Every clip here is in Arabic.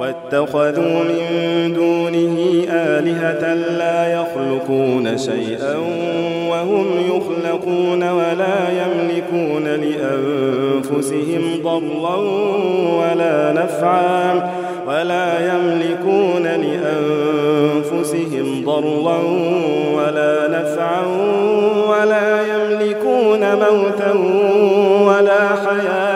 واتخذوا من دونه آلهة لا يخلقون شيئا وهم يخلقون ولا يملكون لأنفسهم ضرا ولا نفعا ولا يملكون لأنفسهم ضرا ولا نفعا ولا يملكون موتا ولا حياة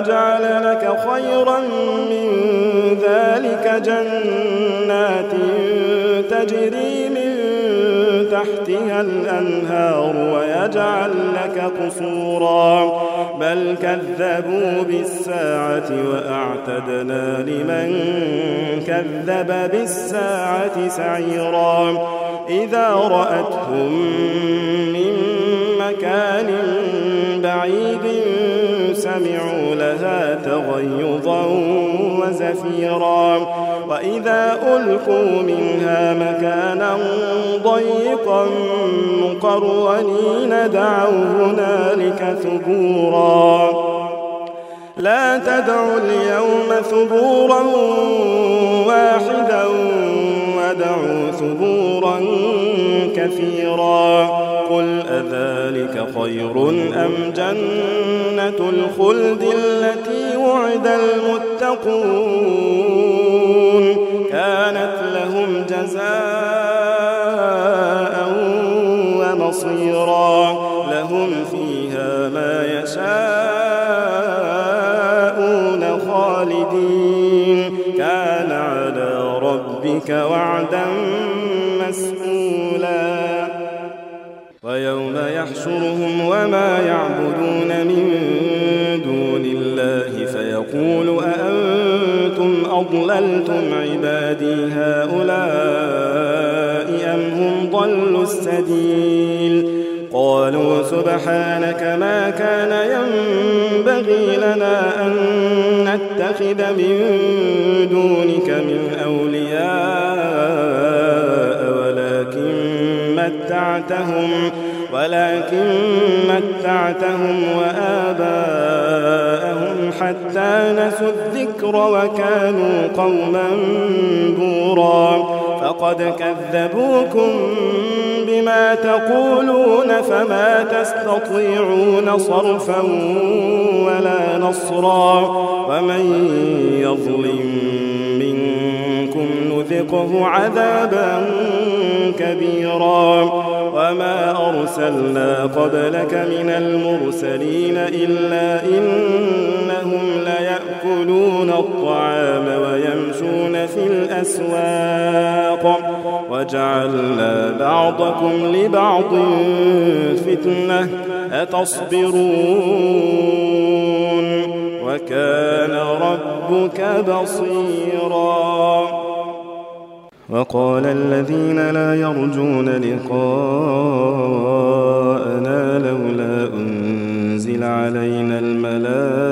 جعل لك خيرا من ذلك جنات تجري من تحتها الأنهار ويجعل لك قصورا. بل كذبوا بالساعة وأعتدنا لمن كذب بالساعة سعيرا. إذا رأتهم من مكان سمعوا لها تغيظا وزفيرا. وإذا ألقوا منها مكانا ضيقا مقرنين دعوا هنالك ثبورا. لا تدعوا اليوم ثبورا واحدا ودعوا ثبورا كثيرا قل أذلك خير أم جنة الخلد التي وعد المتقون كانت لهم جزاء ومصيرا لهم فيها ما يشاءون ربك وعدا مسئولا ويوم يحشرهم وما يعبدون من دون الله فيقول أأنتم أضللتم عبادي هؤلاء أم هم ضلوا السبيل؟ قالوا سبحانك ما كان ينبغي لنا أن نتخذ من دونك من أولياء ولكن متعتهم ولكن متعتهم وآباءهم حتى نسوا الذكر وكانوا قوما بورا. فقد كذبوكم بما تقولون فما تستطيعون صرفا ولا نصرا ومن يظلم منكم نذقه عذابا كبيرا وما أرسلنا قبلك من المرسلين إلا إنهم ليأكلون يأكلون الطعام ويمشون في الأسواق. وجعلنا بعضكم لبعض فتنة أتصبرون؟ وكان ربك بصيراً. وقال الذين لا يرجون لقاءنا لولا أنزل علينا الملائكة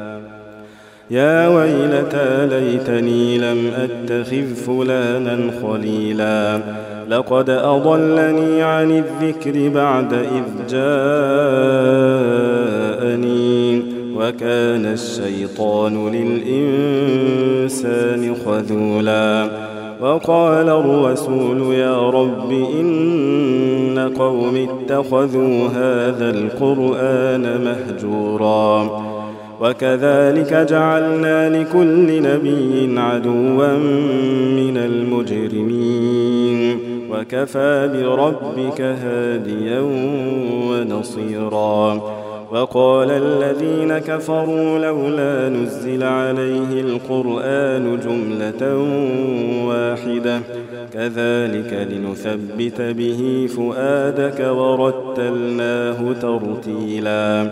يا ويلتى ليتني لم أتخذ فلانا خليلا. لقد أضلني عن الذكر بعد إذ جاءني. وكان الشيطان للإنسان خذولا. وقال الرسول يا رب إن قوم اتخذوا هذا القرآن مهجورا. وكذلك جعلنا لكل نبي عدوا من المجرمين. وكفى بربك هاديا ونصيرا. وقال الذين كفروا لولا نزل عليه القرآن جملة واحدة. كذلك لنثبت به فؤادك ورتلناه ترتيلا.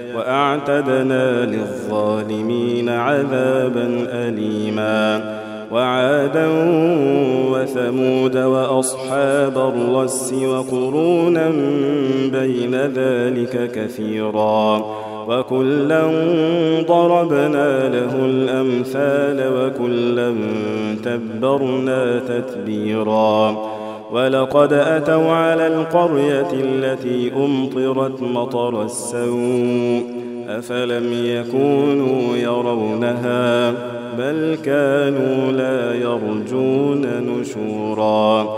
وأعتدنا للظالمين عذابا أليماً. وعادا وثمود وأصحاب الرس وقرونا بين ذلك كثيرا. وكلا ضربنا له الأمثال وكلا تبرنا تتبيرا. ولقد أتوا على القرية التي أمطرت مطر السوء أفلم يكونوا يرونها بل كانوا لا يرجون نشورا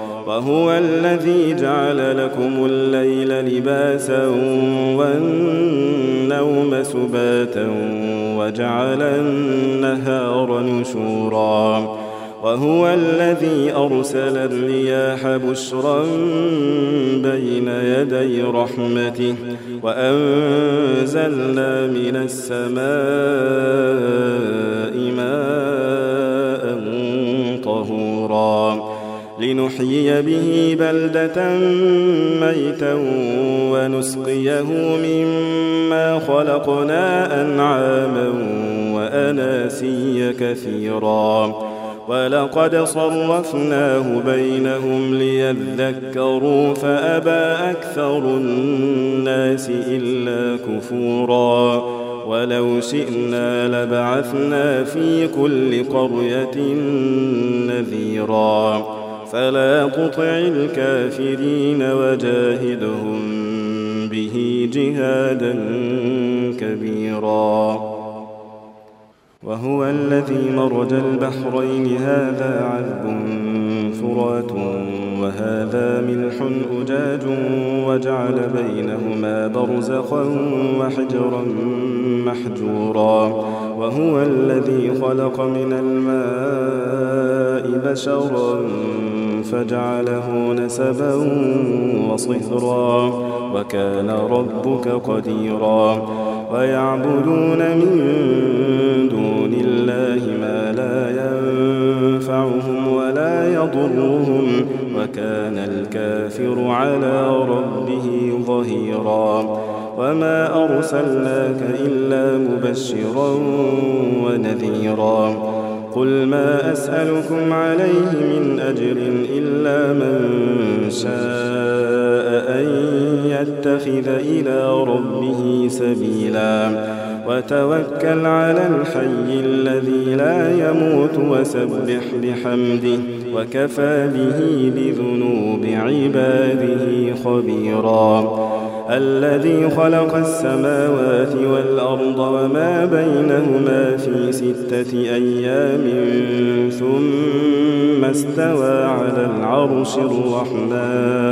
وهو الذي جعل لكم الليل لباسا والنوم سباتا وجعل النهار نشورا. وهو الذي أرسل الرياح بشرا بين يدي رحمته وأنزلنا من السماء لنحيي به بلدة ميتا ونسقيه مما خلقنا أنعاما وأناسيا كثيرا. ولقد صرفناه بينهم ليذكروا فأبى أكثر الناس إلا كفورا. ولو شئنا لبعثنا في كل قرية نذيرا. فلا تطع الكافرين وجاهدهم به جهادا كبيرا. وهو الذي مرج البحرين. هذا عذب فرات وهذا ملح أجاج وجعل بينهما برزخا وحجرا محجورا. وهو الذي خلق من الماء بشرا فجعله نسبا وصهرا. وكان ربك قديرا. ويعبدون من دون يضرهم وكان الكافر على ربه ظهيرا وما أرسلناك إلا مبشرا ونذيرا قل ما أسألكم عليه من أجر إلا من شاء أن يتخذ إلى ربه سبيلا وتوكل على الحي الذي لا يموت وسبح بحمده وكفى به بذنوب عباده خبيرا. الذي خلق السماوات والأرض وما بينهما في ستة أيام ثم استوى على العرش الرحمن.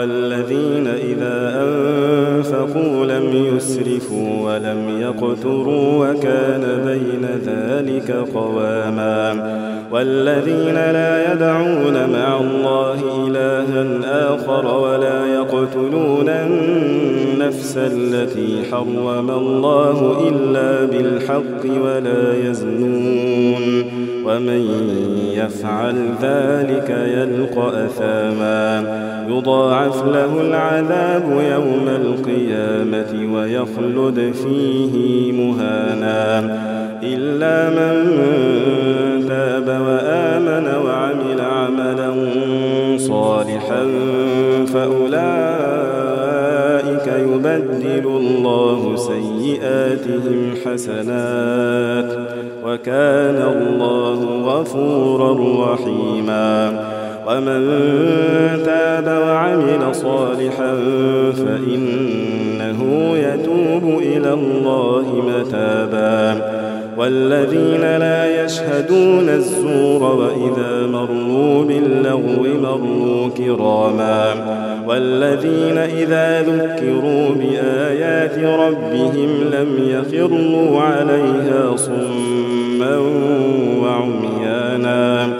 والذين إذا أنفقوا لم يسرفوا ولم يقتروا وكان بين ذلك قواما والذين لا يدعون مع الله إلها آخر ولا يقتلون النفس التي حرم الله إلا بالحق ولا يزنون ومن يفعل ذلك يلقى أثاما يضاعف له العذاب يوم القيامة ويخلد فيه مهانا. إلا من تاب وآمن وعمل عملا صالحا فأولئك يبدل الله سيئاتهم حسنات. وكان الله غفورا رحيما. ومن تاب وعمل صالحا فإنه يتوب إلى الله متابا. والذين لا يشهدون الزور وإذا مروا باللغو مروا كراما. والذين إذا ذكروا بآيات ربهم لم يخروا عليها صما وعميانا.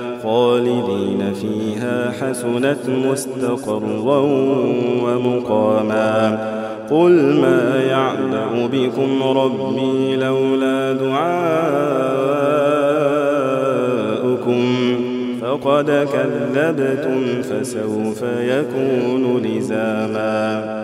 خالدين فيها حسنت مستقرا ومقاما. قل ما يعبأ بكم ربي لولا دعاؤكم. فقد كذبتم فسوف يكون لزاما.